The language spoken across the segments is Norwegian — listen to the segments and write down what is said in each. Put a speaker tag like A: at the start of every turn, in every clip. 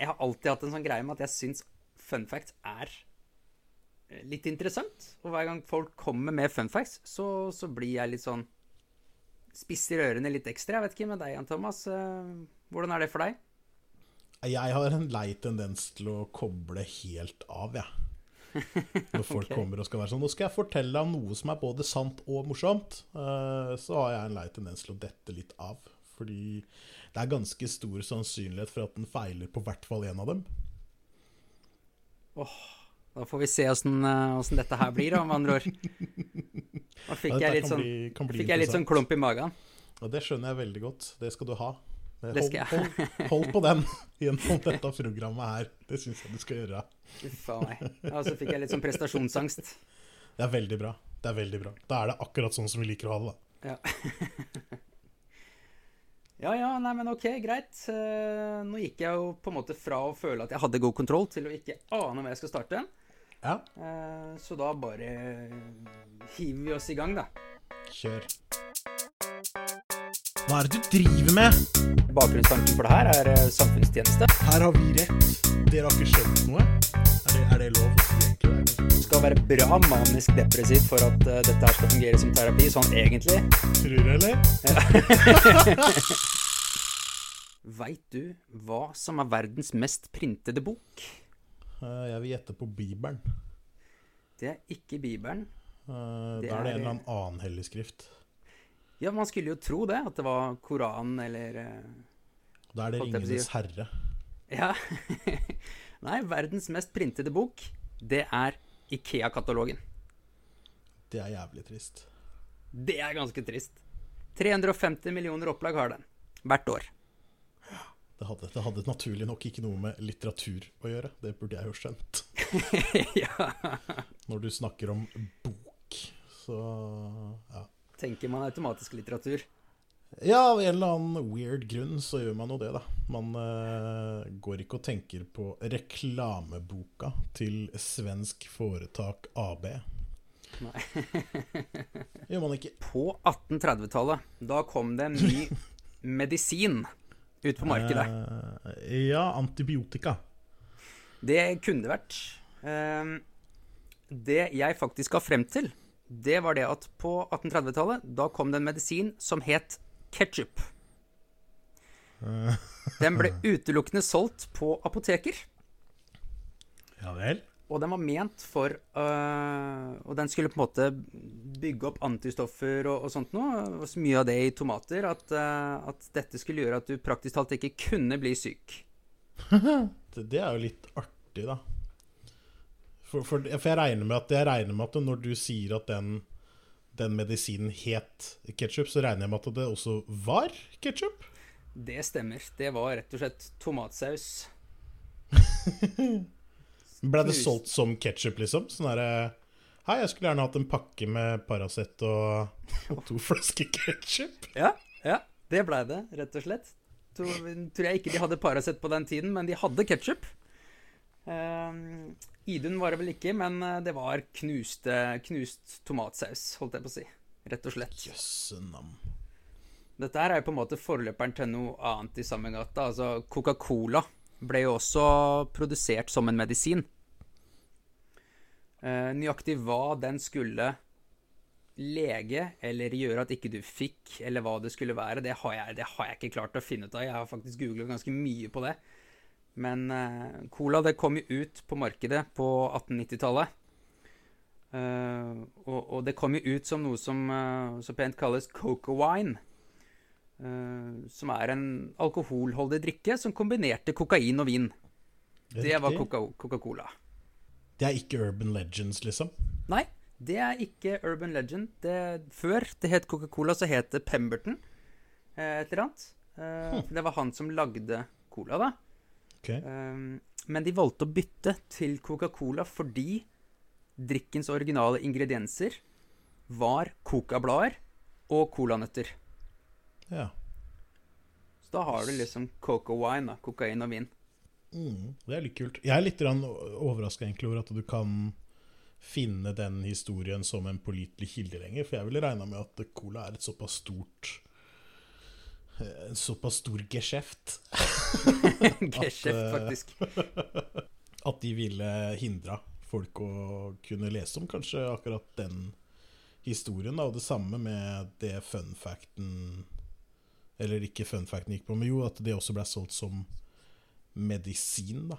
A: Jeg har alltid hatt en sånn greie med at jeg syns fun facts er eh, litt interessant. Og hver gang folk kommer med fun facts, så, så blir jeg litt sånn Spisser ørene litt ekstra. Jeg vet ikke med deg, Jan Thomas. eh, Hvordan er det for deg?
B: Jeg har en lei tendens til å koble helt av, jeg. Når folk
A: okay.
B: kommer og skal være sånn Nå skal jeg fortelle deg om noe som er både sant og morsomt. eh, Så har jeg en lei tendens til å dette litt av. Fordi det er ganske stor sannsynlighet for at den feiler på hvert fall én av dem.
A: Da får vi se åssen eh, dette her blir, da, med andre ord. Da fikk
B: Ja,
A: jeg litt sånn,
B: bli-
A: fikk jeg litt sånn klump i magen.
B: Ja, det skjønner jeg veldig godt. Det skal du ha. Hold, hold, hold på den gjennom dette programmet her. Det syns jeg du skal gjøre.
A: Uff a meg. Ja, så fikk jeg litt sånn prestasjonsangst.
B: Det er veldig bra. Det er veldig bra. Da er det akkurat sånn som vi liker å ha det. da.
A: Ja. ja ja, nei, men ok, greit. Eh, Nå gikk jeg jo på en måte fra å føle at jeg hadde god kontroll, til å ikke ane hvor jeg skal starte.
B: Ja,
A: Eh, Så da bare hiver vi oss i gang, da.
B: kjør. Hva er det du driver med?
A: Bakgrunnstanken for det her er eh, samfunnstjeneste.
B: Her har vi rett. Dere har ikke skjønt noe? Er det, er det lov å si egentlig? Det-
A: Det skal være bra manisk depressivt for at uh, dette her skal fungere som terapi, sånn egentlig.
B: Tror du, eller?
A: Veit du hva som er verdens mest printede bok?
B: Uh, Jeg vil gjette på Bibelen.
A: Det er ikke Bibelen.
B: Uh,
A: Det
B: Da er det en eller annen annen hellig skrift.
A: Ja, man skulle jo tro det, at det var Koranen eller eh,
B: Da er det. Ringenes herre.
A: Ja. Nei, verdens mest printede bok, det er Ikea-katalogen.
B: Det er jævlig trist.
A: Det er ganske trist. 350 millioner opplag har den. Hvert år.
B: Det hadde, det hadde naturlig nok ikke noe med litteratur å gjøre. Det burde jeg jo skjønt.
A: ja.
B: Når du snakker om bok, så ja.
A: Tenker man automatisk litteratur.
B: Ja, av en eller annen weird grunn så gjør man jo det, da. Man uh, går ikke og tenker på reklameboka til svensk foretak AB.
A: Nei.
B: Gjør man ikke.
A: På 1830-tallet, da kom det en ny medisin ut på markedet.
B: Uh, ja, antibiotika.
A: Det kunne det vært. Uh, det jeg faktisk skal frem til, det var det at på 1830-tallet, da kom det en medisin som het ketsjup. Den ble utelukkende solgt på apoteker.
B: Ja vel?
A: Og den var ment for øh, Og den skulle på en måte bygge opp antistoffer og, og sånt noe. Og så mye av det i tomater at, øh, at dette skulle gjøre at du praktisk talt ikke kunne bli syk.
B: Det, det er jo litt artig, da. For, for, for jeg regner med at, jeg regner med at når du sier at den, den medisinen het ketsjup, så regner jeg med at det også var ketsjup?
A: Det stemmer. Det var rett og slett tomatsaus.
B: Ble det solgt som ketsjup, liksom? Sånn derre Hei, jeg skulle gjerne hatt en pakke med Paracet og, og to flasker ketsjup.
A: Ja, ja, det blei det, rett og slett. Tror, tror jeg ikke de hadde Paracet på den tiden, men de hadde ketsjup. Um, Idun var det vel ikke, men eh, det var knuste, knust tomatsaus, holdt jeg på å si. Rett og slett.
B: Jøsse nam.
A: Dette her er jo på en måte forløperen til noe annet i samme gata. Altså, Coca-Cola ble jo også produsert som en medisin. Eh, nøyaktig hva den skulle lege eller gjøre at ikke du fikk, eller hva det skulle være, det har jeg, det har jeg ikke klart å finne ut av. Jeg har faktisk googlet ganske mye på det. Men eh, cola det kom jo ut på markedet på 1890-tallet. Uh, og, og det kom jo ut som noe som uh, så pent kalles coca wine. Uh, som er en alkoholholdig drikke som kombinerte kokain og vin. Det var Coca- Coca-Cola.
B: Det er ikke Urban Legends, liksom?
A: Nei, det er ikke Urban Legend. Det, før det het Coca-Cola, så het det Pemberton. eh, Et eller annet. Hm. Det var han som lagde cola, da.
B: Ok.
A: Um, men de valgte å bytte til Coca-Cola fordi drikkens originale ingredienser var cocablader og colanøtter.
B: Ja.
A: Så da har du liksom coca wine, da. Kokain og vin.
B: Mm, det er litt kult. Jeg er litt overraska over at du kan finne den historien som en pålitelig kilde lenger. For jeg ville regna med at cola er et såpass stort en såpass stor geskjeft
A: Geskjeft,
B: eh,
A: faktisk.
B: at de ville hindra folk å kunne lese om kanskje akkurat den historien. Da. Og det samme med det fun facten Eller ikke fun facten gikk på, men jo at det også ble solgt som medisin. da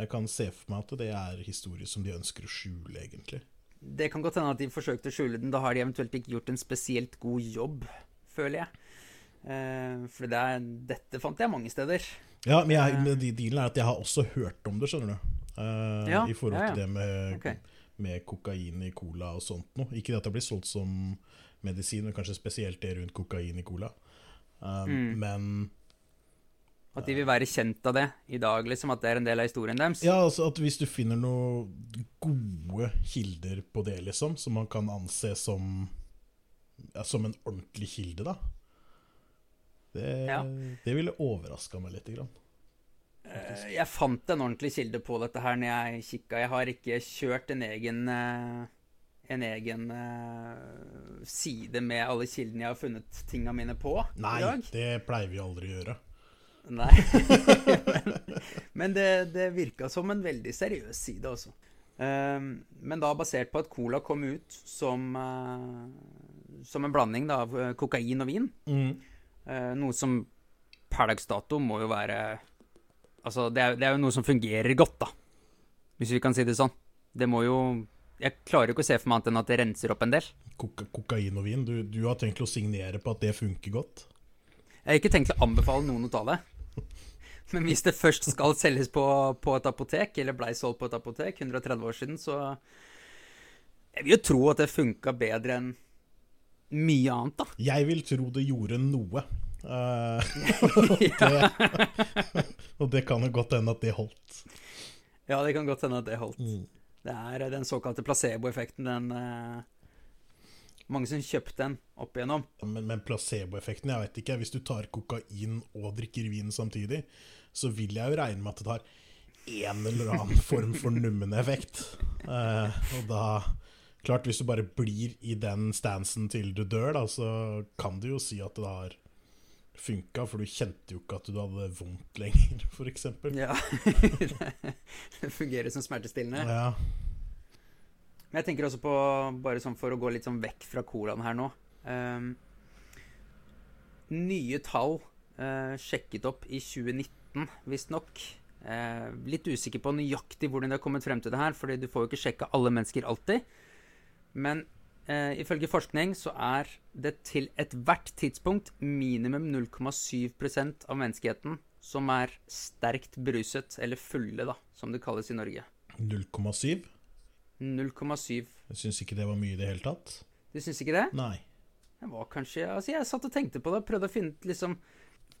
B: Jeg kan se for meg at det er historier som de ønsker å skjule, egentlig.
A: Det kan godt hende at de forsøkte å skjule den. Da har de eventuelt ikke gjort en spesielt god jobb, føler jeg. Eh, for det er, dette fant jeg mange steder.
B: Ja, men jeg, men dealen er at jeg har også hørt om det, skjønner du. Uh,
A: Ja,
B: I forhold
A: ja, ja.
B: til det med,
A: okay.
B: med kokain i cola og sånt noe. Ikke at det blir solgt som medisin, men kanskje spesielt det rundt kokain i cola. Uh,
A: Mm.
B: Men
A: At de vil være kjent av det i dag, liksom. At det er en del av historien deres.
B: ja, altså at hvis du finner noen gode kilder på det, liksom, som man kan anse som som en ordentlig kilde, da Det,
A: Ja.
B: det ville overraska meg litt. Grann.
A: Faktisk. Jeg fant en ordentlig kilde på dette her når jeg kikka. Jeg har ikke kjørt en egen eh, en egen eh, side med alle kildene jeg har funnet tinga mine på
B: Nei, det pleier vi aldri å gjøre.
A: Nei. men men det, det virka som en veldig seriøs side, altså. Um, men da basert på at cola kom ut som eh, som en blanding da, av eh, kokain og vin.
B: Mm.
A: Eh, noe som per dags dato må jo være Altså, det er, det er jo noe som fungerer godt, da. Hvis vi kan si det sånn. Det må jo Jeg klarer jo ikke å se for meg annet enn at det renser opp en del.
B: Koka kokain og vin. Du, du har tenkt å signere på at det funker godt?
A: Jeg har ikke tenkt å anbefale noen å ta det. Men hvis det først skal selges på, på et apotek, eller blei solgt på et apotek 130 år siden, så Jeg vil jo tro at det funka bedre enn mye annet, da.
B: Jeg vil tro det gjorde noe. Uh,
A: og, det,
B: og det kan jo godt hende at det holdt.
A: ja, det kan godt hende at det holdt.
B: Mm.
A: Det er den såkalte placeboeffekten, den uh, Mange som kjøpte den opp igjennom.
B: Men, men placeboeffekten, jeg vet ikke. Hvis du tar kokain og drikker vin samtidig, så vil jeg jo regne med at det har en eller annen form for nummende effekt. Uh, og da Klart, hvis du bare blir i den stansen til du dør, da, så kan du jo si at det har funka, for du kjente jo ikke at du hadde vondt lenger, f.eks.
A: Ja. det fungerer som smertestillende.
B: Ja.
A: Men jeg tenker også på, bare sånn for å gå litt sånn vekk fra colaen her nå um, Nye tall uh, sjekket opp i 2019, visstnok. Uh, litt usikker på nøyaktig hvordan de har kommet frem til det her, fordi du får jo ikke sjekka alle mennesker alltid. Men eh, ifølge forskning så er det til ethvert tidspunkt minimum 0,7% av menneskeheten som er sterkt beruset, eller fulle, da, som det kalles i Norge.
B: 0,7.
A: 0,7.
B: Jeg syns ikke det var mye i det hele tatt.
A: Du syns ikke det?
B: Nei.
A: Det var kanskje Altså, jeg satt og tenkte på det, og prøvde å finne ut liksom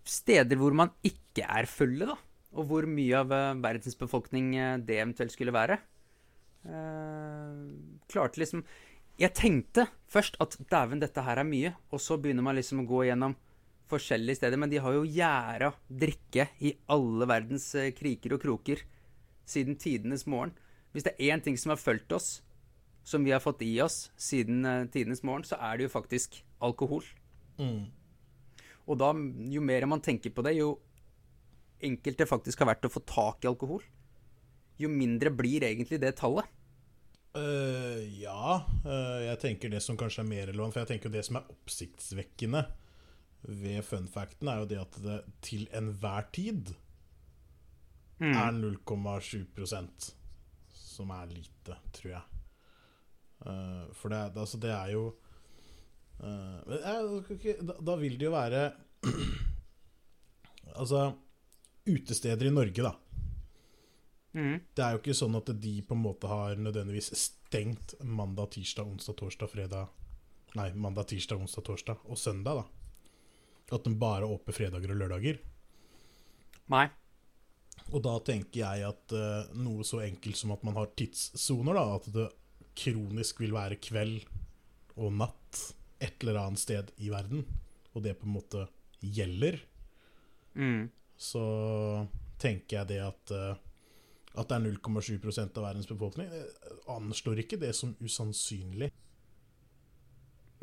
A: steder hvor man ikke er fulle, da. Og hvor mye av eh, verdens befolkning eh, det eventuelt skulle være. Eh, klarte liksom Jeg tenkte først at dæven, dette her er mye, og så begynner man liksom å gå gjennom forskjellige steder. Men de har jo gjæra drikke i alle verdens eh, kriker og kroker siden tidenes morgen. Hvis det er én ting som har fulgt oss, som vi har fått i oss siden eh, tidenes morgen, så er det jo faktisk alkohol.
B: Mm.
A: Og da, jo mer man tenker på det, jo enkelt det faktisk har vært å få tak i alkohol, jo mindre blir egentlig det tallet.
B: Uh, ja, Uh, jeg tenker det som kanskje er mer relevant, for jeg tenker det som er oppsiktsvekkende ved fun facten, er jo det at det til enhver tid er 0,7% som er lite, tror jeg. Uh, for det, altså, det er jo da, da vil det jo være Altså Utesteder i Norge, da.
A: Mhm.
B: Det er jo ikke sånn at de på en måte har nødvendigvis stengt mandag, tirsdag, onsdag, torsdag, fredag Nei, mandag, tirsdag, onsdag, torsdag og søndag, da. At de bare er åpne fredager og lørdager.
A: Nei.
B: Og da tenker jeg at uh, noe så enkelt som at man har tidssoner, da. At det kronisk vil være kveld og natt et eller annet sted i verden, og det på en måte gjelder,
A: Mm.
B: så tenker jeg det at eh, at det er 0,7 av verdens befolkning, eh, anslår ikke det som usannsynlig.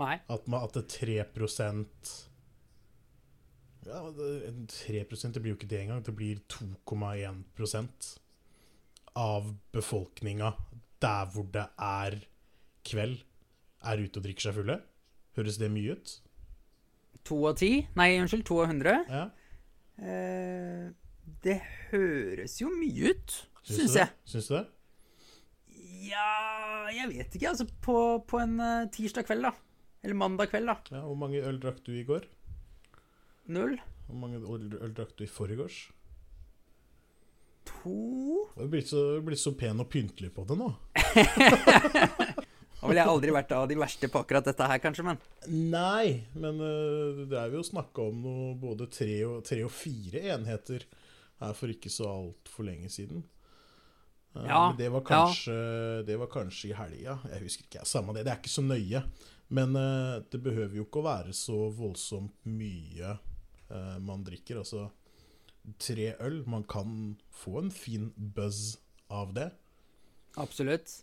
A: Nei.
B: At, man, at det 3 Ja, det- en 3 det blir jo ikke det engang. Det blir 2,1% av befolkninga der hvor det er kveld, er ute og drikker seg fulle. Høres det mye ut?
A: To av ti? Nei, unnskyld, to av hundre.
B: Ja.
A: Eh, det høres jo mye ut,
B: Syns
A: jeg.
B: Syns du det?
A: Ja Jeg vet ikke. Altså, på, på en eh, tirsdag kveld, da. Eller mandag kveld, da.
B: Ja, hvor mange øl drakk du i går?
A: Null.
B: Hvor mange øl, øl drakk du i forgårs?
A: To
B: Du er blitt så, blitt så pen og pyntelig på det nå.
A: Nå ville jeg aldri vært av de verste på akkurat dette her, kanskje, men
B: Nei, men uh, det er jo snakka om noe både tre og, tre og fire enheter her for ikke så altfor lenge siden. Eh,
A: Ja,
B: men det var kanskje, det var kanskje i helga. Jeg husker ikke. Samme det. Det er ikke så nøye. Men uh, det behøver jo ikke å være så voldsomt mye uh, man drikker. Altså tre øl. Man kan få en fin buzz av det.
A: absolutt.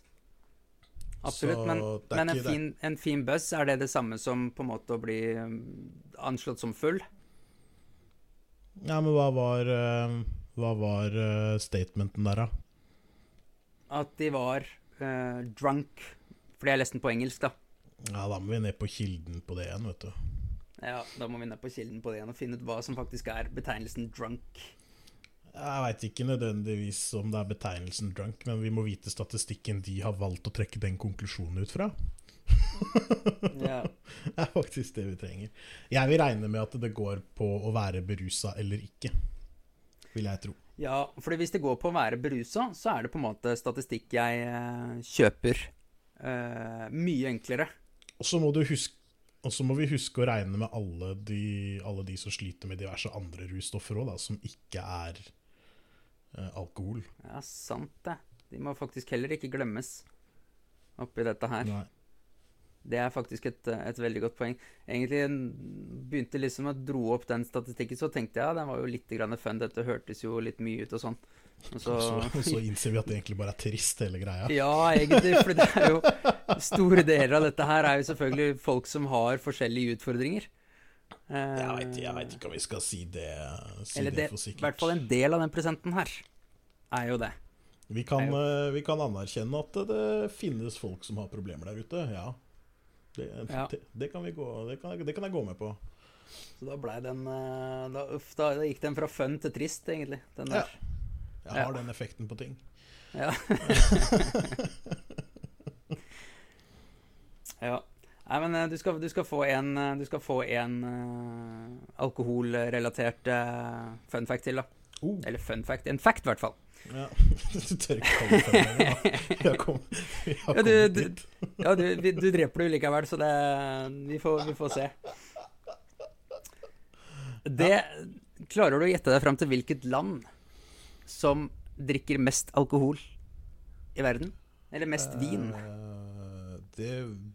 A: Absolutt. Men, men en, fin, en fin buzz, er det det samme som på en måte å bli um, anslått som full?
B: Ja, men hva var, hva var statementen der, da?
A: At de var uh, drunk. Fordi jeg leste den på engelsk, da.
B: Ja, da må vi ned på kilden på det igjen, vet du.
A: Ja, Da må vi ned på kilden på det igjen og finne ut hva som faktisk er betegnelsen drunk.
B: Jeg veit ikke nødvendigvis om det er betegnelsen drunk, men vi må vite statistikken de har valgt å trekke den konklusjonen ut fra.
A: Ja.
B: Det er faktisk det vi trenger. Jeg vil regne med at det går på å være berusa eller ikke. Vil jeg tro.
A: Ja, for hvis det går på å være berusa, så er det på en måte statistikk jeg eh, kjøper uh, mye enklere.
B: Og så må, du huske, og så må vi huske å regne med alle de, alle de som sliter med diverse andre russtoffer òg, som ikke er eh, alkohol.
A: Ja, sant det. De må faktisk heller ikke glemmes oppi dette her.
B: Nei.
A: Det er faktisk et, eh, et veldig godt poeng. Egentlig en- begynte liksom å dro opp den statistikken, så tenkte jeg ja, den var jo litt grann fun. Dette hørtes jo litt mye ut og sånn. Og så,
B: Så, så innser vi at det egentlig bare er trist, hele greia.
A: Ja, egentlig. For det er jo Store deler av dette her er jo selvfølgelig folk som har forskjellige utfordringer. Eh,
B: Jeg veit vet ikke om vi skal si det, si
A: Eller
B: det
A: det,
B: for
A: i
B: sikkert.
A: hvert fall en del av den presenten her er jo det.
B: Vi kan, eh, vi kan anerkjenne at det finnes folk som har problemer der ute, ja. Det,
A: Ja.
B: det, det, kan, vi gå, det, kan, det kan jeg gå med på.
A: Så da blei den eh, da, Uff, da, da gikk den fra fun til trist, egentlig. Den
B: Ja. Jeg har Ja. den effekten på ting.
A: Ja. ja. Nei, men eh, du skal, du skal få en, eh, du skal få en uh, alkoholrelatert uh, fun fact til, da.
B: Oh,
A: Eller fun fact. En fact, i hvert fall.
B: Ja. Du tør ikke kalle det lenger, da. Vi
A: Ja, du- du- Ja, du, du dreper det jo likevel, så det Vi får, vi får se. Det Klarer du å gjette deg fram til hvilket land som drikker mest alkohol i verden? Eller mest vin?
B: Eh, det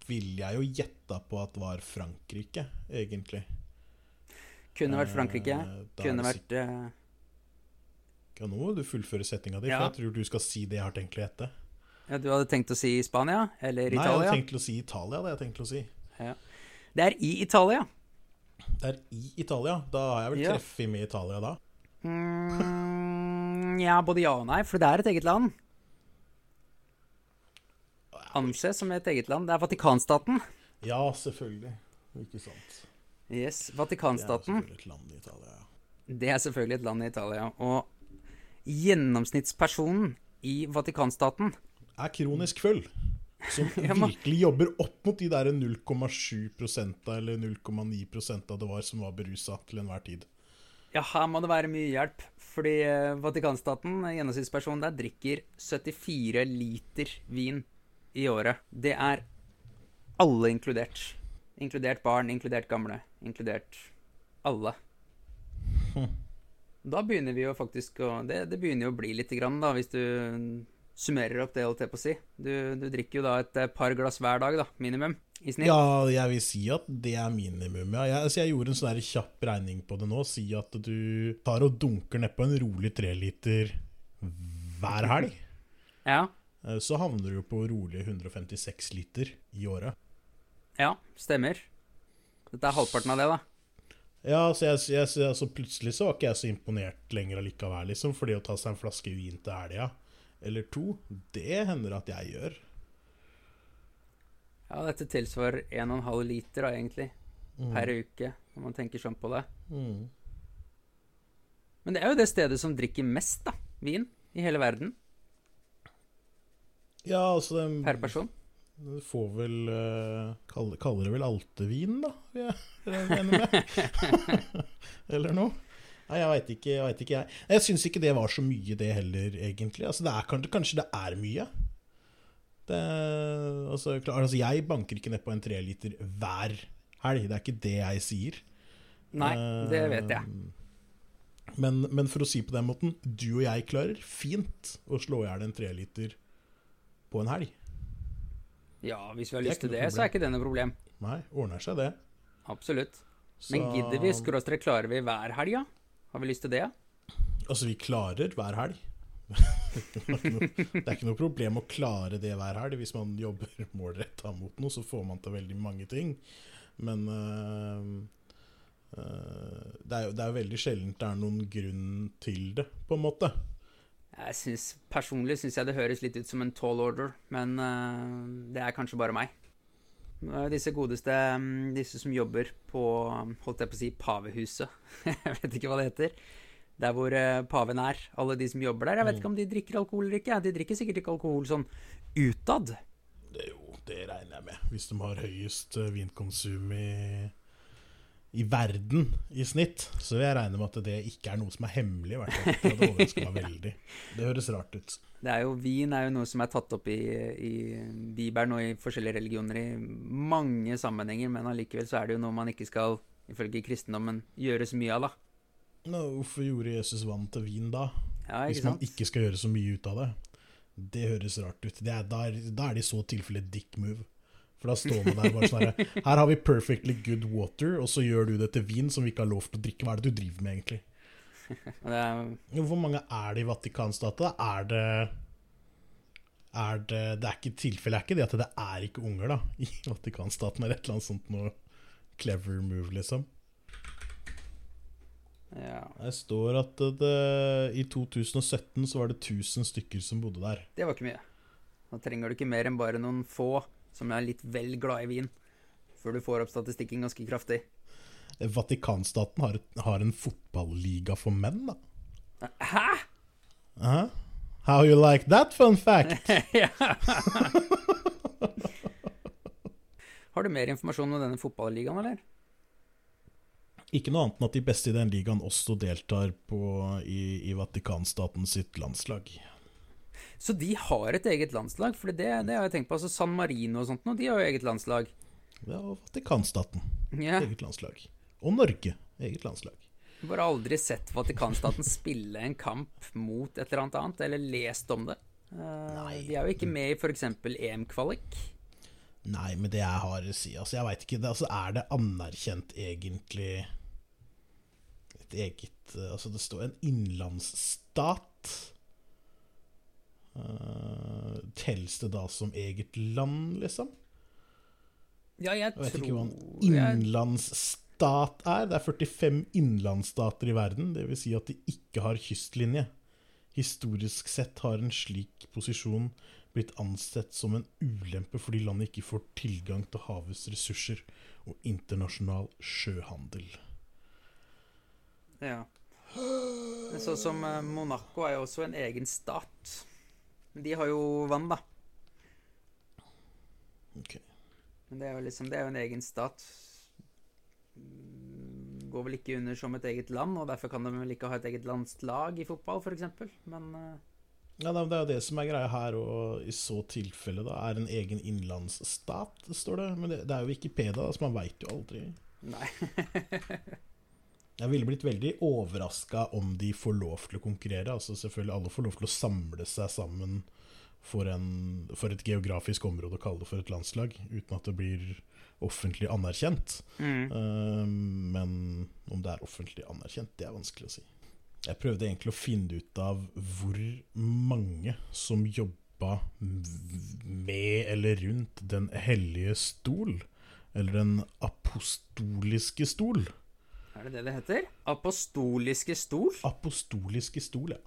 B: vil jeg jo gjette på at var Frankrike, egentlig.
A: Kunne vært Frankrike.
B: Eh,
A: Kunne vært eh,
B: Ja, nå må du fullføre setninga di,
A: Ja.
B: for jeg tror du skal si det jeg har tenkt å gjette.
A: Ja, du hadde tenkt å si Spania? Eller Italia?
B: Nei, jeg hadde tenkt å si Italia. Det jeg tenkt å si.
A: Det er i Italia.
B: Det er i Italia. Da har jeg vel
A: Ja.
B: treffet med Italia da.
A: Mm, ja, både ja og nei, for det er et eget land. Anses som et eget land. Det er Vatikanstaten.
B: Ja, selvfølgelig. Ikke sant.
A: Yes, Vatikanstaten.
B: Det er selvfølgelig et land i Italia. ja.
A: Det er selvfølgelig et land i Italia. Og gjennomsnittspersonen i Vatikanstaten
B: Er kronisk full. Som virkelig jobber opp mot de der 0,7% eller 0,9 av det var som var berusa til enhver tid.
A: Ja, her må det være mye hjelp. Fordi eh, Vatikanstaten, gjennomsnittspersonen der, drikker 74 liter vin i året. Det er alle inkludert. Inkludert barn, inkludert gamle, inkludert alle.
B: Hm.
A: Da begynner vi jo faktisk å Det, det begynner jo å bli lite grann, da, hvis du summerer opp det, holdt jeg på å si. Du, du drikker jo da et eh, par glass hver dag, da, minimum, i snitt.
B: Ja, jeg vil si at det er minimum. Ja. Jeg, altså jeg gjorde en sånn kjapp regning på det nå. Si at du tar og dunker nedpå en rolig treliter hver helg.
A: Ja,
B: Eh, Så havner du jo på rolige 156 liter i året.
A: ja, stemmer. Dette er halvparten av det, da.
B: Ja, så, jeg, jeg, så, så plutselig så var ikke jeg så imponert lenger allikevel, liksom. Fordi å ta seg en flaske vin til helga, eller to, det hender at jeg gjør.
A: Ja, dette tilsvarer 1,5 liter da, egentlig, per uke, når man tenker sånn på det.
B: Mm.
A: Men det er jo det stedet som drikker mest, da, vin, i hele verden,
B: Ja, altså
A: per person.
B: Du får vel uh, kaller, kaller det vel altevin, da? vil Jeg jeg med. Eller noe. Nei, jeg veit ikke, jeg. Vet ikke, jeg jeg syns ikke det var så mye, det heller, egentlig. Altså, det er, kanskje, det er mye. Det, altså, klar, altså, jeg banker ikke ned på en treliter hver helg. Det er ikke det jeg sier.
A: Nei, det vet jeg.
B: Eh, Men, men for å si på den måten, du og jeg klarer fint å slå i hjel en treliter på en helg.
A: Ja, hvis vi har lyst til det,
B: problem.
A: så er ikke det noe problem.
B: Nei, ordner seg det.
A: Absolutt. Men gidder vi, skråstrek klarer vi hver helg, ja? Har vi lyst til det.
B: Altså, vi klarer hver helg. det er ikke noe- problem å klare det hver helg. Hvis man jobber målretta mot noe, så får man til veldig mange ting. Men uh, uh, er det er jo veldig sjelden det er noen grunn til det, på en måte.
A: Jeg synes, Personlig syns jeg det høres litt ut som en tall order, men uh, det er kanskje bare meg. Eh, Disse godeste mm, Disse som jobber på holdt jeg på å si, pavehuset. jeg vet ikke hva det heter. Der hvor eh, paven er. Alle de som jobber der. Jeg vet ikke om de drikker alkohol eller ikke. De drikker sikkert ikke alkohol sånn utad.
B: Det, jo, det regner jeg med. Hvis de har høyest øh, vinkonsum i, i verden i snitt, så vil jeg regne med at det ikke er noe som er hemmelig. Det hadde overrasket meg veldig. Det høres rart ut.
A: Det er jo, Vin er jo noe som er tatt opp i, i Bibelen og i forskjellige religioner i mange sammenhenger, men allikevel så er det jo noe man ikke skal, ifølge kristendommen, gjøre så mye av, da.
B: Nå, hvorfor gjorde Jesus vann til vin da?
A: Ja,
B: Hvis man ikke skal gjøre så mye ut av det. Det høres rart ut. Det er, da, er, da er det i så tilfelle dick move. For da står man der bare sånn her Her har vi perfectly good water, og så gjør du det til vin som vi ikke har lov til å drikke. Hva er det du driver med, egentlig?
A: Er,
B: Hvor mange er det i Vatikanstaten? Er det er det, det er ikke tilfellet er ikke det at det er ikke unger da i Vatikanstaten, eller et eller annet sånt noe clever move, liksom.
A: ja.
B: Det står at det, i 2017 så var det 1000 stykker som bodde der.
A: Det var ikke mye. Da trenger du ikke mer enn bare noen få som er litt vel glad i vin, før du får opp statistikken ganske kraftig.
B: Vatikanstaten har, har en fotballiga for menn, da.
A: Hæ?!
B: Hæ? How you like that fun fact?
A: Har du mer informasjon om denne fotballigaen, eller?
B: Ikke noe annet enn at de beste i den ligaen også deltar på, i, i Vatikanstaten sitt landslag.
A: Så de har et eget landslag? For det, det har jeg tenkt på. altså San Marino og sånt nå, de har jo eget landslag.
B: Ja, og Vatikanstaten,
A: Ja.
B: eget landslag. Og Norge, eget landslag.
A: Bare aldri sett Vatikanstaten spille en kamp mot et eller annet annet, eller lest om det. Nei. de er jo ikke med i f.eks. EM-kvalik.
B: Nei, men det jeg har å si Altså, jeg veit ikke det, altså, Er det anerkjent egentlig et eget eh, Altså, det står en innlandsstat. Uh, Telles det da som eget land, liksom?
A: Ja, jeg
B: Jeg vet
A: tror
B: ikke hva en innlandsstat er. Det er 45 innlandsstater i verden. Det vil si at de ikke har kystlinje. Historisk sett har en slik posisjon blitt ansett som en ulempe fordi landet ikke får tilgang til havets ressurser og internasjonal sjøhandel.
A: ja. Sånn som eh, Monaco er jo også en egen stat. De har jo vann, da.
B: Ok.
A: Men det er jo liksom Det er jo en egen stat. Går vel ikke under som et eget land, og derfor kan de vel ikke ha et eget landslag i fotball, f.eks. Men eh,
B: Ja, Det er jo det som er greia her, og i så tilfelle da er en egen innlandsstat, står det. Men det, det er jo Wikipedia, så man veit jo aldri.
A: nei.
B: Jeg ville blitt veldig overraska om de får lov til å konkurrere. Altså selvfølgelig Alle får lov til å samle seg sammen for, en, for et geografisk område og kalle det for et landslag, uten at det blir offentlig anerkjent.
A: Mm.
B: Uh, men om det er offentlig anerkjent, det er vanskelig å si. Jeg prøvde egentlig å finne ut av hvor mange som jobba med eller rundt Den hellige stol, eller Den apostoliske stol.
A: Er det det det heter? Apostoliske stol?
B: Apostoliske stol, ja.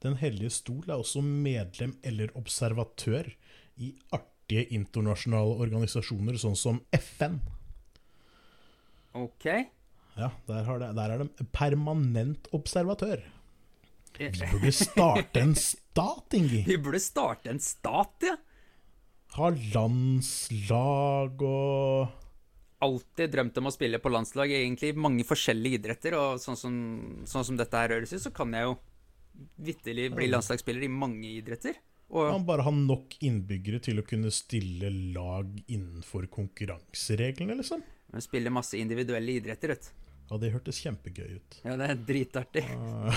B: Den hellige stol er også medlem eller observatør i artige internasjonale organisasjoner, sånn som FN.
A: Ok.
B: Ja, der, har det, der er de permanent observatør. Vi burde starte en stat, Ingi.
A: Vi burde starte en stat, ja.
B: Ha landslag og
A: Alltid drømt om å spille på landslag, egentlig i mange forskjellige idretter. Og sånn som, sånn som dette her høres ut, så kan jeg jo vitterlig bli landslagsspiller i mange idretter. Og
B: Man bare ha nok innbyggere til å kunne stille lag innenfor konkurransereglene, liksom.
A: men spille masse individuelle idretter, vet du.
B: Ja, det hørtes kjempegøy ut.
A: Ja, det er dritartig.
B: Ah.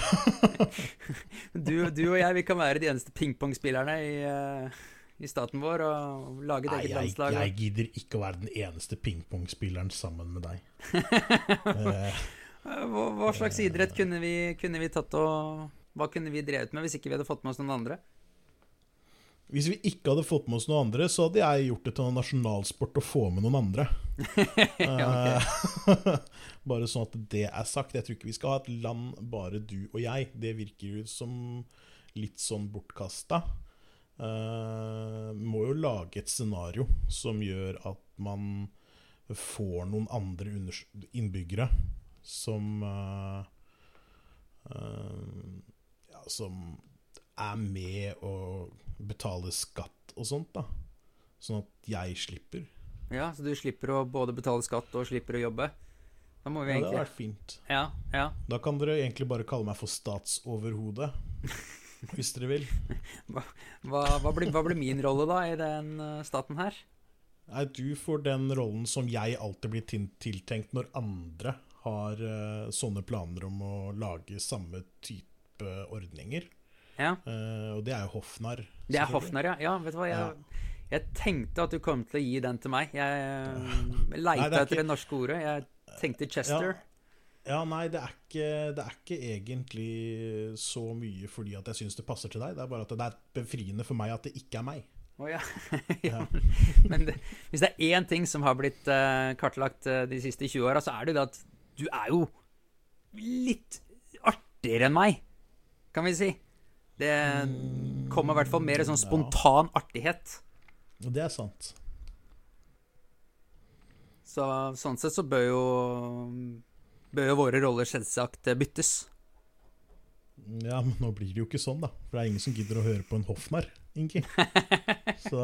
A: Du, du og jeg, vi kan være de eneste pingpongspillerne i, eh, i staten vår og lage et eget
B: jeg,
A: landslag.
B: jeg gidder ikke å være den eneste pingpongspilleren sammen med deg. Eh,
A: Eh, Hva, hva slags idrett kunne vi, kunne vi tatt og Hva kunne vi drevet med hvis ikke vi hadde fått med oss noen andre?
B: hvis vi ikke hadde fått med oss noen andre, så hadde jeg gjort det til en nasjonalsport å få med noen andre. Eh, bare sånn at det er sagt. Jeg tror ikke vi skal ha et land bare du og jeg. Det virker jo som litt sånn bortkasta. Uh, må jo lage et scenario som gjør at man får noen andre innbyggere som uh, uh, Ja, som er med og betaler skatt og sånt, da. Sånn at jeg slipper.
A: Ja, Så du slipper å både betale skatt og slipper å jobbe? Da må vi
B: Ja, det hadde vært fint.
A: Ja, ja.
B: Da kan dere egentlig bare kalle meg for statsoverhode. Hvis dere vil.
A: Hva, hva, blir, hva blir min rolle, da, i den eh, staten her?
B: Nei, du får den rollen som jeg alltid blir tiltenkt når andre har uh, sånne planer om å lage samme type ordninger.
A: Ja,
B: Uh, og det er jo hoffnarr.
A: Det er hoffnarr, ja. ja. Vet du hva, jeg, jeg tenkte at du kom til å gi den til meg. Jeg
B: uh,
A: leita
B: er
A: etter
B: ikke-
A: det norske ordet. Jeg tenkte Chester.
B: Ja, nei, det er, ikke, det er ikke egentlig så mye fordi at jeg syns det passer til deg. Det er bare at det er befriende for meg at det ikke er meg.
A: Oh, ja. ja. Men det, hvis det er én ting som har blitt eh, kartlagt eh, de siste 20 åra, så er det jo det at du er jo litt artigere enn meg, kan vi si. Det kommer i hvert fall mer sånn spontan artighet.
B: Det er sant.
A: Så sånn sett så bør jo Bør jo våre roller selvsagt eh, byttes.
B: Ja, men nå blir det jo ikke sånn, da. For det er ingen som gidder å høre på en hoffnarr, Inki. Så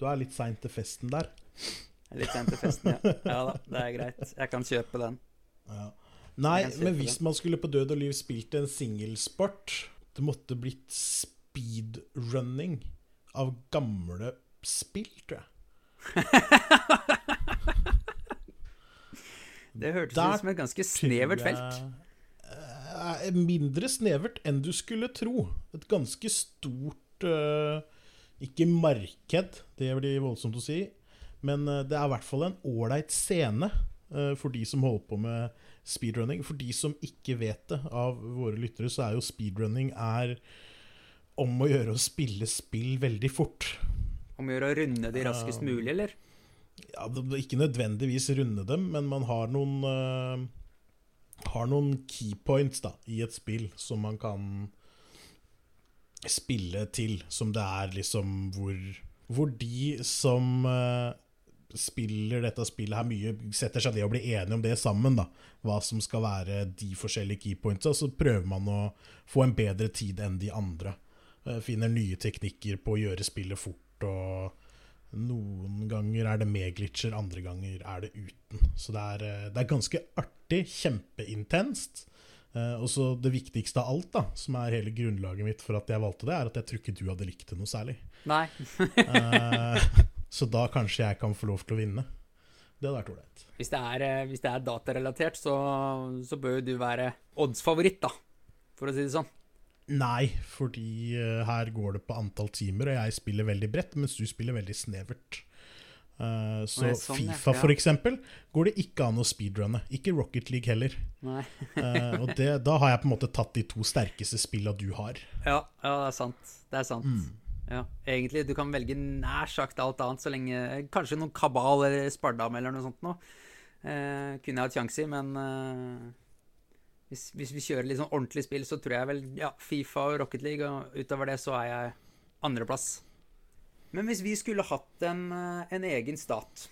B: du er litt seint til festen der.
A: Litt seint til festen, ja. Ja da, det er greit. Jeg kan kjøpe den.
B: Ja. Nei, men hvis man skulle på død og liv spilt en singelsport Det måtte blitt speedrunning av gamle spill, tror jeg.
A: Det hørtes ut som et ganske snevert
B: Tror jeg-
A: felt.
B: Eh, mindre snevert enn du skulle tro. Et ganske stort eh, Ikke marked, det blir voldsomt å si. Men eh, det er i hvert fall en ålreit scene for de som holder på med speedrunning. For de som ikke vet det av våre lyttere, så er jo speedrunning er om å gjøre å spille spill veldig fort.
A: Om å gjøre å runde de raskest mulig, eller?
B: Ja, det- det- Ikke nødvendigvis runde dem, men man har noen uh, Har noen keypoints da i et spill som man kan spille til. Som det er liksom hvor Hvor de som uh, spiller dette spillet her mye, setter seg ned og blir enige om det sammen. da Hva som skal være de forskjellige keypointsa. Så prøver man å få en bedre tid enn de andre. Uh, Finner nye teknikker på å gjøre spillet fort. og noen ganger er det med glitcher, andre ganger er det uten. Så det er, eh, det er ganske artig, kjempeintenst. Eh, og så det viktigste av alt, da, som er hele grunnlaget mitt for at jeg valgte det, er at jeg tror ikke du hadde likt det noe særlig.
A: Nei.
B: Eh, så da kanskje jeg kan få lov til å vinne. Det hadde vært ålreit.
A: Hvis det hvis det er datarelatert, så, så bør jo du være oddsfavoritt, da. For å si det sånn.
B: Nei, fordi eh, her går det på antall timer, og jeg spiller veldig bredt, mens du spiller veldig snevert. Uh, så
A: sånn.
B: Fifa,
A: Ja.
B: for eksempel, går det ikke an å speedrunne. Ikke Rocket League heller. Eh, og det, da har jeg på en måte tatt de to sterkeste spilla du har.
A: Ja, ja, det er sant. Det er sant.
B: Mm.
A: Ja, egentlig, du kan velge nær sagt alt annet, så lenge Kanskje noen kabal eller spardam eller noe sånt noe. Uh, kunne jeg hatt sjanse i, men hvis, hvis vi kjører litt sånn ordentlig spill, så tror jeg vel ja, Fifa og Rocket League, og utover det så er jeg andreplass. Men hvis vi skulle hatt en, eh, en egen stat,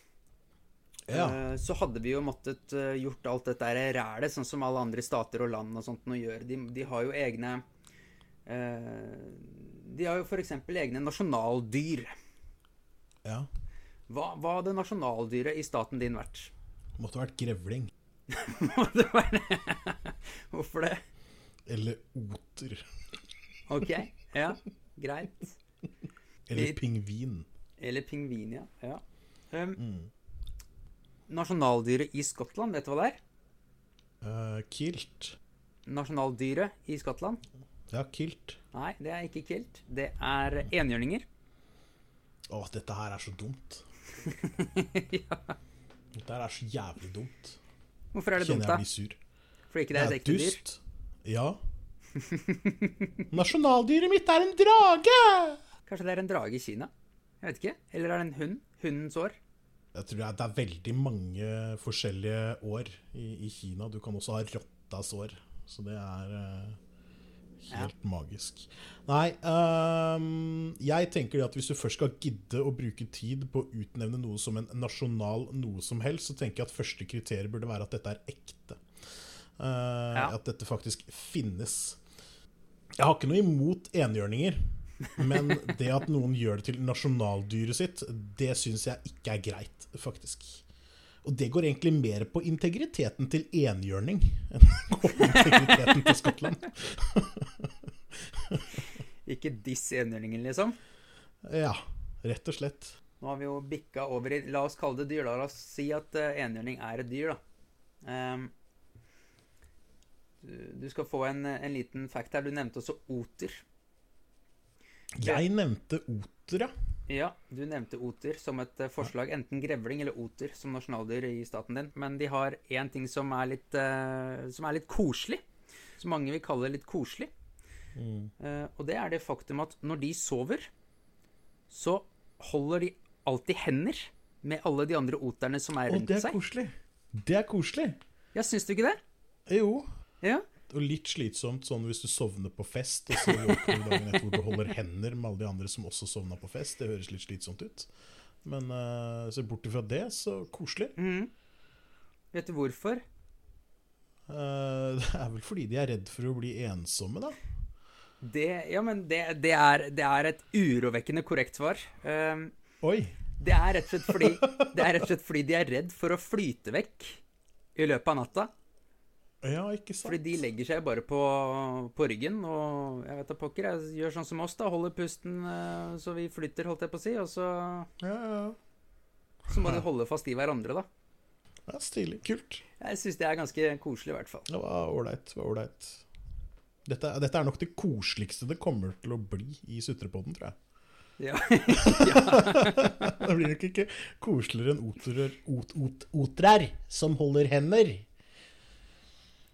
B: Ja.
A: eh, så hadde vi jo måttet eh, gjort alt dette rælet, sånn som alle andre stater og land og sånt nå gjør. De, de har jo egne eh, De har jo f.eks. egne nasjonaldyr.
B: ja.
A: Hva, hva hadde nasjonaldyret i staten din vært?
B: Måtte vært grevling.
A: Må det være Hvorfor det?
B: Eller oter.
A: Ok, ja, greit.
B: Eller pingvin.
A: Eller pingvin, ja. ja. Um,
B: Mm.
A: nasjonaldyret i Skottland, vet du hva det er?
B: Uh, kilt.
A: Nasjonaldyret i Skottland?
B: Ja, kilt.
A: Nei, det er ikke kilt. Det er enhjørninger.
B: Å, dette her er så dumt.
A: ja.
B: Dette her er så jævlig dumt.
A: Hvorfor er det dumt,
B: Kjenner
A: da?
B: jeg blir sur.
A: Fordi ikke det er et ekte dyr?
B: dust. Ja. Nasjonaldyret mitt er en drage!
A: Kanskje det er en drage i Kina? Jeg vet ikke. Eller er det en hund? Hundens år?
B: Jeg tror det er, det er veldig mange forskjellige år i, i Kina. Du kan også ha rottas år. Så det er helt magisk. Nei, um, jeg tenker at hvis du først skal gidde å bruke tid på å utnevne noe som en nasjonal noe som helst, så tenker jeg at første kriterium burde være at dette er ekte. Uh,
A: Ja.
B: At dette faktisk finnes. Jeg har ikke noe imot enhjørninger. Men det at noen gjør det til nasjonaldyret sitt, det syns jeg ikke er greit, faktisk. Og det går egentlig mer på integriteten til enhjørning enn på integriteten til Skottland.
A: Ikke diss enhjørningen, liksom.
B: Ja, rett og slett.
A: Nå har vi jo bikka over i La oss kalle det dyr, da. La oss si at uh, enhjørning er et dyr, da. Um, du, du skal få en, en liten fact her. Du nevnte også oter.
B: Jeg nevnte oter, ja.
A: Ja, du nevnte oter som et eh, forslag. Enten grevling eller oter som nasjonaldyr i staten din. Men de har én ting som er litt, uh, som er litt koselig. Som mange vil kalle litt koselig. Eh, og det er det faktum at når de sover, så holder de alltid hender med alle de andre oterne som er rundt
B: Og
A: Å,
B: det er koselig. Det er koselig.
A: Ja, syns du ikke det?
B: Jo.
A: Ja.
B: Og litt slitsomt sånn hvis du sovner på fest, og så våkner du dagen etter hvor du holder hender med alle de andre som også sovna på fest. Det høres litt slitsomt ut. Men uh, se bort ifra det, så koselig.
A: Mm. Vet du hvorfor?
B: Uh, det er vel fordi de er redd for å bli ensomme, da.
A: Det, ja, men det, det, er, det er et urovekkende korrekt svar. Um,
B: Oi.
A: Det er fordi, det er rett og slett fordi de er redd for å flyte vekk i løpet av natta.
B: Ja, ikke sant?
A: Fordi de legger seg bare på, på ryggen og jeg vet da pokker, jeg gjør sånn som oss, da. Holder pusten eh, så vi flytter, holdt jeg på å si. Og så,
B: Ja, ja.
A: så må de holde fast i hverandre, da.
B: ja stilig. Kult.
A: Jeg syns det er ganske koselig, i hvert fall.
B: Det var ålreit. Dette, dette er nok det koseligste det kommer til å bli i Sutrepodden, tror jeg.
A: Ja.
B: Det blir nok ikke koseligere enn otrer ot, ot, otrer som holder hender.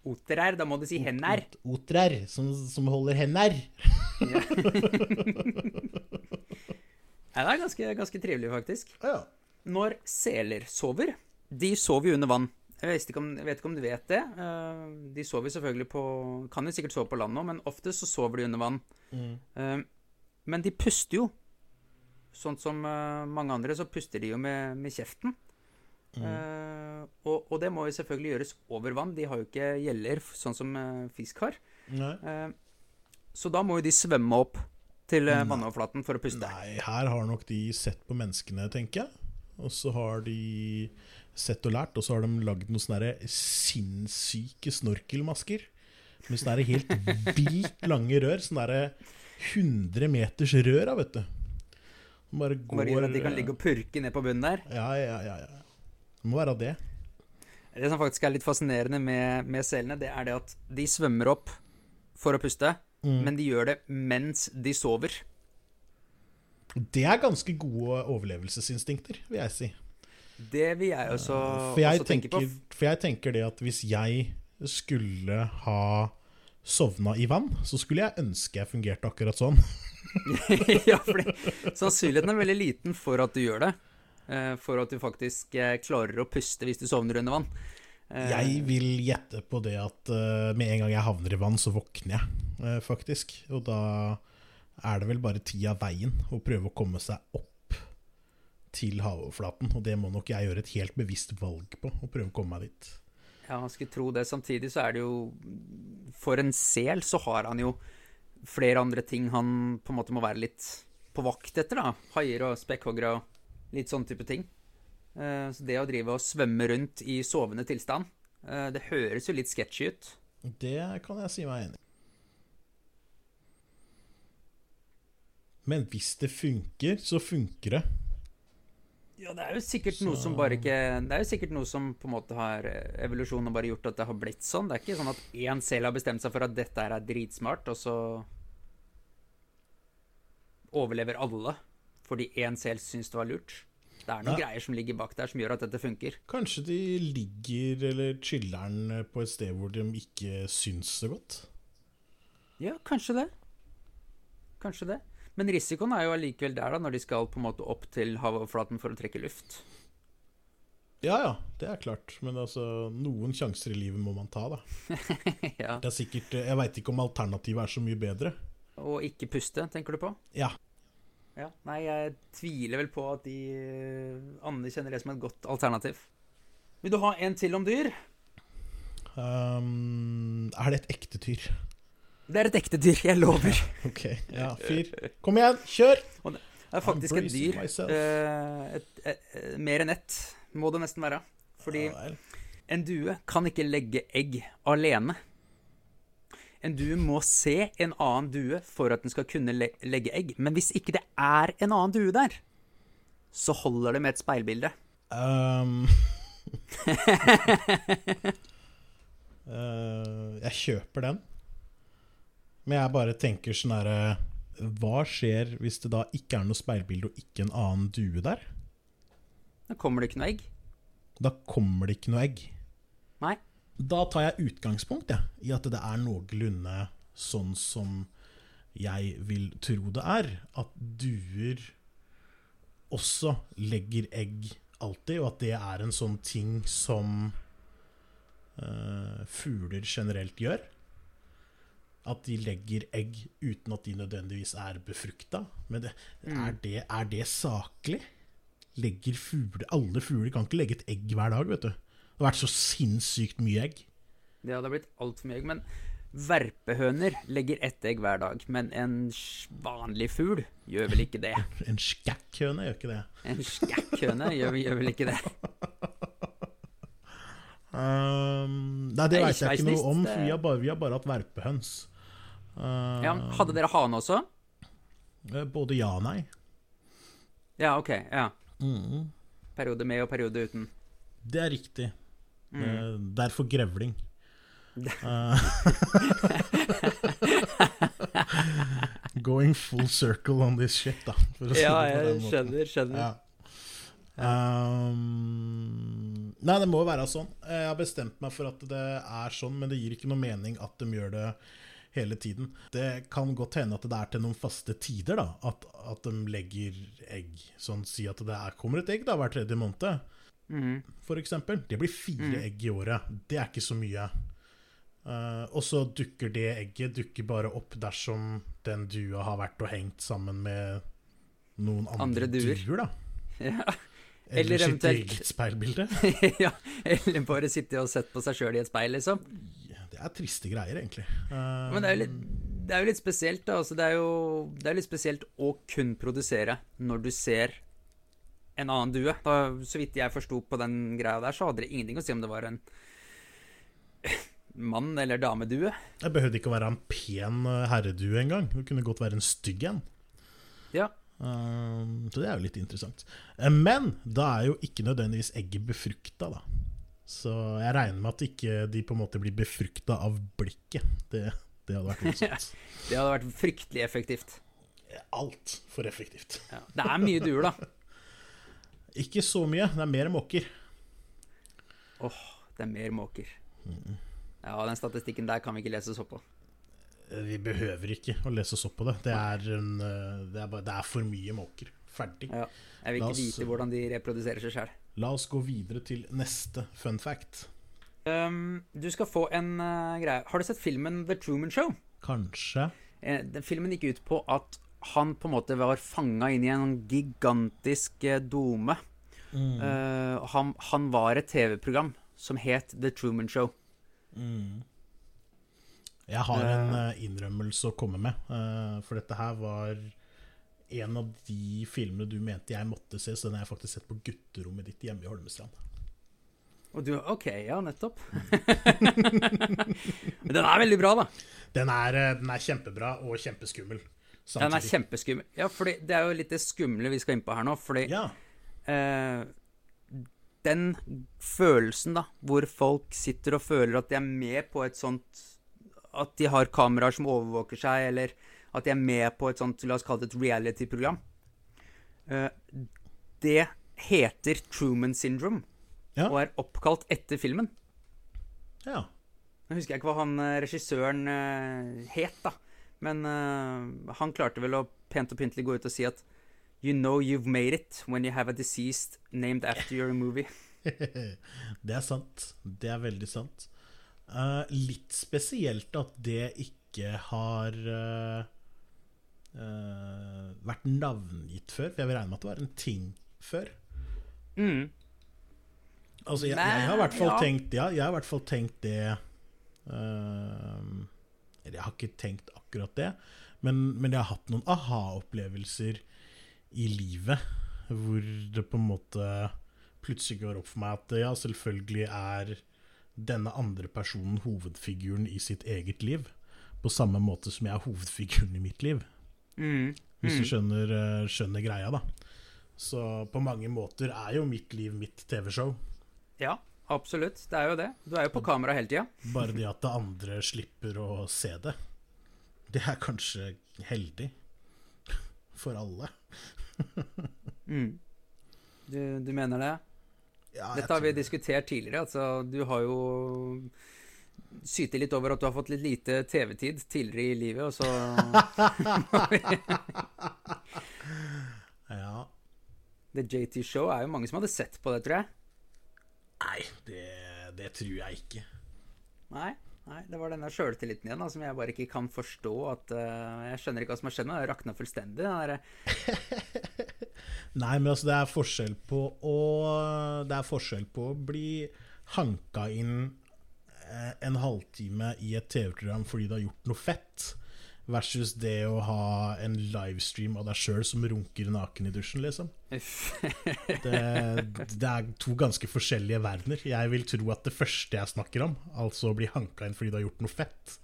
A: Oter da må du si hender.
B: Ot, otrer som, som holder hender.
A: Ja. ja, det er ganske, ganske trivelig, faktisk.
B: Ja.
A: Når seler sover De sover jo under vann. Jeg vet ikke om, jeg vet ikke om du vet det. Eh, De sover selvfølgelig på Kan jo sikkert sove på land nå, men oftest så sover de under vann.
B: Mm.
A: Eh, Men de puster jo. Sånn som eh, mange andre, så puster de jo med, med kjeften. Eh, og, og det må jo selvfølgelig gjøres over vann. De har jo ikke gjeller sånn som eh, fisk har. Eh, så da må jo de svømme opp til
B: Nei.
A: vannoverflaten for å puste.
B: Nei, her har nok de sett på menneskene, tenker jeg. Og så har de sett og lært, og så har de lagd noen sånne sinnssyke snorkelmasker. Med sånne helt vilt lange rør. Sånne der 100 meters rør, vet du. Bare går
A: Bare gjør at de kan ligge og purke ned på bunnen der.
B: Ja, ja, ja. ja. Det må være det.
A: Det som faktisk er litt fascinerende med, med selene, det er det at de svømmer opp for å puste,
B: Mm.
A: men de gjør det mens de sover.
B: Det er ganske gode overlevelsesinstinkter, vil jeg si.
A: Det vil jeg også,
B: For jeg,
A: også tenke på.
B: for jeg tenker det at hvis jeg skulle ha sovna i vann, så skulle jeg ønske jeg fungerte akkurat sånn.
A: ja, for sannsynligheten er veldig liten for at du gjør det. Eh, for at du faktisk eh, klarer å puste hvis du sovner under vann. Eh,
B: Jeg vil gjette på det at med en gang jeg havner i vann, så våkner jeg, faktisk. Og da er det vel bare tid av veien å prøve å komme seg opp til havoverflaten. Og det må nok jeg gjøre et helt bevisst valg på, å prøve å komme meg dit.
A: Ja, man skulle tro det. Samtidig så er det jo For en sel så har han jo flere andre ting han på en måte må være litt på vakt etter, da. Haier og spekkhoggere og litt sånn type ting. Eh, Så det å drive og svømme rundt i sovende tilstand, eh, det høres jo litt sketchy ut.
B: Det kan jeg si meg enig i. Men hvis det funker, så funker det.
A: Ja, det er jo sikkert
B: Så-
A: noe som bare ikke Det er jo sikkert noe som på en måte har eh, Evolusjonen bare gjort at det har blitt sånn. Det er ikke sånn at én selv har bestemt seg for at dette er dritsmart, og så overlever alle fordi én selv syns det var lurt. Det er noen
B: Ja.
A: greier som ligger bak der som gjør at dette funker.
B: Kanskje de ligger eller chiller'n på et sted hvor de ikke syns det godt.
A: Ja, kanskje det. Kanskje det. Men risikoen er jo allikevel der, da, når de skal på en måte opp til havoverflaten for å trekke luft.
B: Ja ja, det er klart. Men altså, noen sjanser i livet må man ta, da.
A: ja.
B: Det er sikkert, Jeg veit ikke om alternativet er så mye bedre.
A: Og ikke puste, tenker du på?
B: Ja.
A: Ja, Nei, jeg tviler vel på at de eh, anerkjenner det som et godt alternativ. Vil du ha en til om dyr?
B: Um, er det et ekte dyr?
A: Det er et ekte dyr, jeg lover.
B: Ok, ja, fyr. Kom igjen, kjør!
A: Det er faktisk et dyr. eh, et, et, et, mer enn ett må det nesten være. Fordi en due kan ikke legge egg alene. En due må se en annen due for at den skal kunne le legge egg. Men hvis ikke det er en annen due der, så holder det med et speilbilde.
B: Um, uh, jeg kjøper den. Men jeg bare tenker sånn herre Hva skjer hvis det da ikke er noe speilbilde og ikke en annen due der?
A: Da kommer det ikke noe egg.
B: Da kommer det ikke noe egg.
A: Nei.
B: Da tar jeg utgangspunkt ja, i at det er noenlunde sånn som jeg vil tro det er. At duer også legger egg alltid, og at det er en sånn ting som uh, fugler generelt gjør. At de legger egg uten at de nødvendigvis er befrukta. Men det, er, det, er det saklig? Legger fugler Alle fugler kan ikke legge et egg hver dag, vet du. Det har vært så sinnssykt mye egg.
A: Ja, Det hadde blitt altfor mye egg. Men verpehøner legger ett egg hver dag. Men en vanlig fugl gjør vel ikke det.
B: En skækkhøne gjør ikke det.
A: En skækkhøne gjør, gjør vel ikke det.
B: Um, nei, det veit jeg ikke noe om, for vi har bare, vi har bare hatt verpehøns. Uh,
A: Ja, Hadde dere hane også?
B: eh, Både ja og nei.
A: Ja, OK. ja
B: Mm.
A: Periode med og periode uten.
B: Det er riktig.
A: Mm.
B: Eh, derfor grevling. Uh, going full circle on this shit, da.
A: Ja, jeg skjønner. skjønner.
B: Ja. Um, nei, det må være sånn. Jeg har bestemt meg for at det er sånn, men det gir ikke noe mening at de gjør det hele tiden. Det kan godt hende at det er til noen faste tider, da, at, at de legger egg. Sånn si at det er, kommer et egg da hver tredje måned, For eksempel. Det blir fire
A: Mm.
B: egg i året. Det er ikke så mye. Uh, og så dukker det egget dukker bare opp dersom den dua har vært og hengt sammen med noen andre,
A: Andre duer.
B: duer, da.
A: Ja.
B: Eller,
A: Eller
B: sitt eget speilbilde.
A: ja. Eller bare sitte og sett på seg sjøl i et speil, liksom.
B: Det er triste greier, egentlig. Uh,
A: Men det er jo litt, det er jo litt spesielt, da. Altså, det, er jo, det er litt spesielt å kun produsere når du ser en annen due. Da, så vidt jeg forsto på den greia der, så hadde det ingenting å si om det var en mann- eller damedue.
B: Det behøvde ikke å være en pen uh, herredue engang. Det kunne godt være en stygg en.
A: Ja.
B: Um, så det er jo litt interessant. Eh, Men da er jo ikke nødvendigvis egget befrukta, da. Så jeg regner med at ikke de på en måte blir befrukta av blikket. Det, det hadde vært morsomt.
A: Det hadde vært fryktelig effektivt.
B: Altfor effektivt.
A: Ja. Det er mye duer, da.
B: Ikke så mye, det er mer måker.
A: Åh, det er mer måker. Ja, den statistikken der kan vi ikke lese oss opp på.
B: Eh, Vi behøver ikke å lese oss opp på det. Det er, en, uh, det er, bare, det er for mye måker. Ferdig.
A: Ja. Jeg vil ikke
B: oss-
A: vite hvordan de reproduserer seg sjøl.
B: La oss gå videre til neste fun fact.
A: Um, du skal få en uh, greie. Har du sett filmen The Truman Show?
B: Kanskje
A: Eh, den filmen gikk ut på at han på en måte var fanga inn i en gigantisk eh, dome.
B: Mm.
A: Uh, han, han var et TV-program som het The Truman Show.
B: Mm. Jeg har en uh, innrømmelse å komme med. uh, for dette her var en av de filmene du mente jeg måtte se, så den har jeg faktisk sett på gutterommet ditt hjemme i Holmestrand.
A: Og du OK, ja, nettopp. Men den er veldig bra, da.
B: Den er, den er kjempebra og kjempeskummel
A: Den er kjempeskummel. Ja, for det er jo litt det skumle vi skal inn på her nå. Fordi
B: Ja.
A: Eh, den følelsen, da, hvor folk sitter og føler at de er med på et sånt At de har kameraer som overvåker seg, eller at de er med på et sånt, la oss kalle det et reality-program. Eh, det heter Truman Syndrome,
B: Ja.
A: og er oppkalt etter filmen.
B: ja.
A: Nå husker jeg ikke hva han eh, regissøren eh, het, da. Men uh, han klarte vel å pent og pyntelig gå ut og si at You know you've made it when you have a deceased named after your movie.
B: Det er sant. Det er veldig sant. Uh, litt spesielt at det ikke har uh, uh, vært navngitt før, for jeg vil regne med at det var en ting før.
A: Mm.
B: Altså, jeg, jeg har i hvert fall
A: ja.
B: tenkt Ja, jeg har i hvert fall tenkt det Eller jeg har ikke tenkt akkurat det, men, men jeg har hatt noen aha-opplevelser i livet hvor det på en måte plutselig går opp for meg at ja, selvfølgelig er denne andre personen hovedfiguren i sitt eget liv. På samme måte som jeg er hovedfiguren i mitt liv.
A: Mm.
B: Hvis du
A: Mm.
B: skjønner, eh, skjønner greia, da. Så på mange måter er jo mitt liv mitt TV-show.
A: Ja, absolutt. Det er jo det. Du er jo på kamera hele tida.
B: Bare det at det andre slipper å se det. Det er kanskje heldig. For alle.
A: Mm. Du, du mener det?
B: Ja,
A: Dette har vi diskutert tidligere. Altså, du har jo syter litt over at du har fått litt lite TV-tid tidligere i livet, og så
B: Ja.
A: The JT Show er jo mange som hadde sett på det, tror jeg.
B: Nei, det, det tror jeg ikke.
A: Nei, nei det var denne sjøltilliten igjen da, som jeg bare ikke kan forstå. At, uh, jeg skjønner ikke hva som har skjedd med det. Rakna fullstendig.
B: Nei, men altså, det er forskjell på å Det er forskjell på å bli hanka inn eh, en halvtime i et TV-program fordi du har gjort noe fett, versus det å ha en livestream av deg sjøl som runker naken i dusjen, liksom. Det, det er to ganske forskjellige verdener. Jeg vil tro at det første jeg snakker om, altså å bli hanka inn fordi du har gjort noe fett,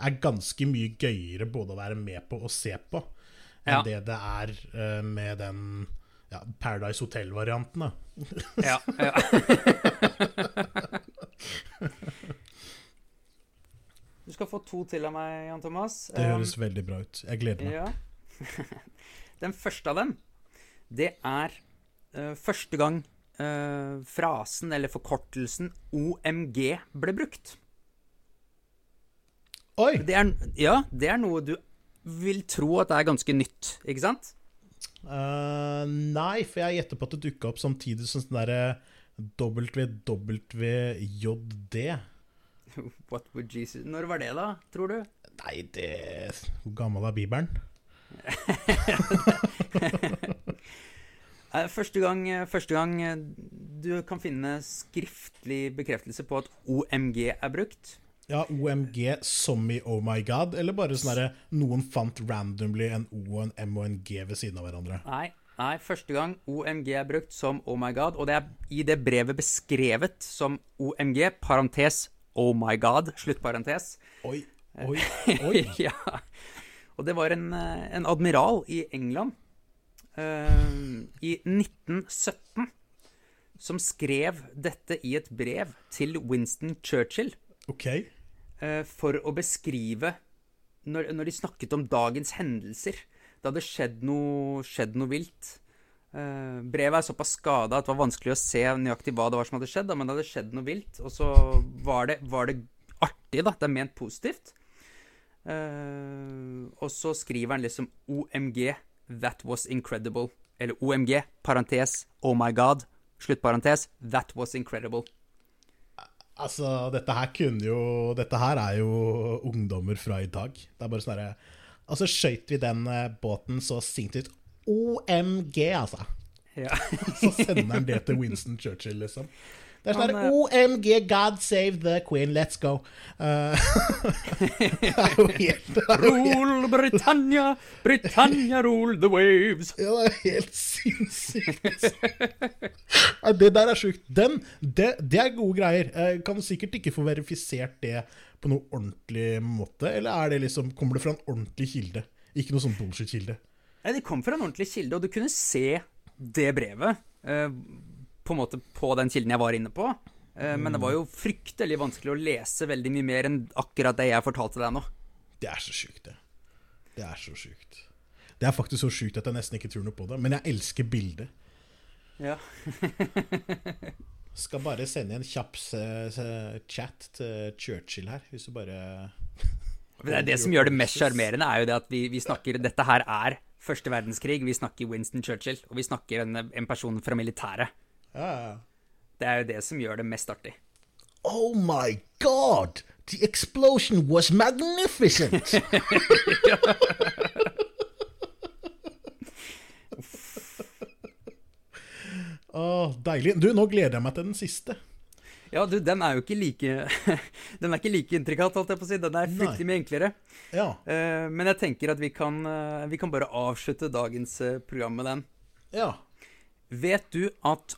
B: er ganske mye gøyere både å være med på og se på, enn
A: Ja.
B: det det er eh, med den ja, Paradise Hotel-varianten. da.
A: ja, ja. Du skal få to til av meg, Jan Thomas.
B: Det
A: Um,
B: høres veldig bra ut. Jeg gleder meg.
A: Ja. Den første av dem, det er uh, første gang uh, frasen eller forkortelsen OMG ble brukt.
B: Oi!
A: Det er, ja, det er noe du vil tro at det er ganske nytt, ikke sant?
B: Uh, nei, for jeg gjetter på at det dukka opp samtidig som sånn derre WWJD.
A: What would Jesus Når var det, da, tror du?
B: Nei, det Hvor gammel er Bibelen?
A: Eh, Første gang, eh, første gang eh, du kan finne skriftlig bekreftelse på at OMG er brukt.
B: Ja, OMG som i Oh My God, eller bare sånn herre noen fant randomly en O og en M og en G ved siden av hverandre?
A: Nei, nei, første gang OMG er brukt som Oh my god, og det er i det brevet beskrevet som OMG, parentes Oh my god, sluttparentes.
B: Oi, oi, oi.
A: ja. Og det var en, eh, en admiral i England uh, i 1917 som skrev dette i et brev til Winston Churchill
B: Ok.
A: Uh, for å beskrive når, når de snakket om dagens hendelser. Det hadde skjedd noe, skjedd noe vilt. Eh, brevet er såpass skada at det var vanskelig å se nøyaktig hva det var som hadde skjedd, da, men det hadde skjedd noe vilt. Og så var det, var det artig, da. Det er ment positivt. Uh, og så skriver han liksom OMG, that was incredible. eller OMG, parentes, oh my god, sluttparentes, that was incredible.
B: Altså, dette her kunne jo Dette her er jo ungdommer fra i dag. Det er bare sånn herre Og så skøyt vi den eh, båten så ut. OMG, altså.
A: Ja.
B: Så sender han det til Winston Churchill, liksom. Det er sånn
A: Han,
B: her OMG, God save the queen, let's go. Uh, det er jo helt, det er jo helt
A: Rule Britannia, Britannia rule the waves.
B: Ja, det er helt sinnssykt. Det der er sjukt. Den, det, det er gode greier. Jeg kan sikkert ikke få verifisert det på noe ordentlig måte. Eller er det liksom, kommer det fra en ordentlig kilde? Ikke noe sånn bullshit-kilde.
A: Nei, Det kom fra en ordentlig kilde, og du kunne se det brevet eh, på en måte på den kilden jeg var inne på. Eh, Men det var jo fryktelig vanskelig å lese veldig mye mer enn akkurat det jeg fortalte deg nå.
B: Det er så sjukt, det. Det er så sjukt. Det er faktisk så sjukt at jeg nesten ikke tror noe på det. Men jeg elsker bildet.
A: Ja.
B: Skal bare sende en kjapp chat til Churchill her, hvis du bare
A: Det er det som gjør det mest sjarmerende, er jo det at vi, vi snakker Dette her er første verdenskrig. Vi snakker Winston Churchill, og vi snakker en, en person fra militæret.
B: Ja, ja, ja.
A: Det er jo det som gjør det mest artig.
B: Oh my god! The explosion was magnificent! Åh, deilig. Du, nå gleder jeg meg til den siste.
A: Ja, du, den er jo ikke like Den er ikke like intrikat, holdt jeg på å si. Den er fryktelig mye enklere.
B: Ja.
A: Uh, men jeg tenker at vi kan, uh, vi kan bare avslutte dagens uh, program med den.
B: Ja.
A: Vet du at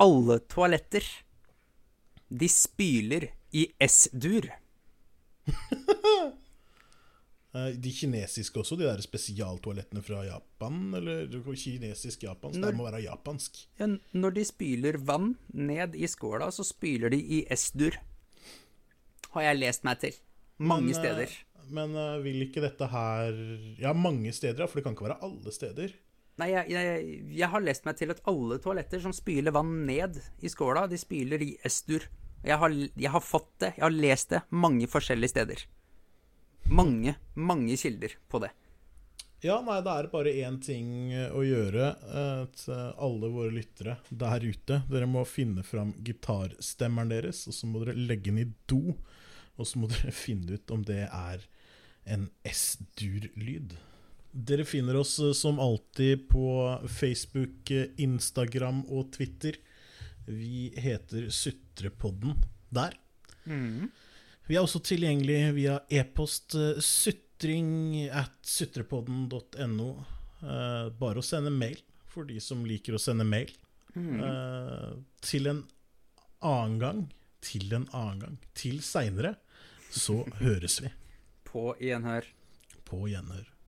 A: alle toaletter de spyler i S-dur?
B: Eh, De kinesiske også, de der spesialtoalettene fra Japan? Eller kinesisk-japansk? Det må være japansk.
A: Ja, når de spyler vann ned i skåla, så spyler de i S-dur. Har jeg lest meg til. Mange
B: Men, eh,
A: steder.
B: Men eh, vil ikke dette her Ja, mange steder, for det kan ikke være alle steder.
A: Nei, jeg, jeg, jeg har lest meg til at alle toaletter som spyler vann ned i skåla, de spyler i S-dur. Jeg har, jeg har fått det, jeg har lest det mange forskjellige steder. Mange, mange kilder på det.
B: Ja, nei, det er bare én ting eh, å gjøre eh, til alle våre lyttere der ute. Dere må finne fram gitarstemmeren deres, og så må dere legge den i do. Og så må dere finne ut om det er en S-dur-lyd. Dere finner oss eh, som alltid på Facebook, eh, Instagram og Twitter. Vi heter Sutrepodden der. Vi er også tilgjengelig via e-post eh, sutring at sutrepodden.no. Eh, bare å sende mail, for de som liker å sende mail. Mm. til en annen gang, til en annen gang, til seinere, så høres vi
A: På gjenhør.
B: på gjenhør.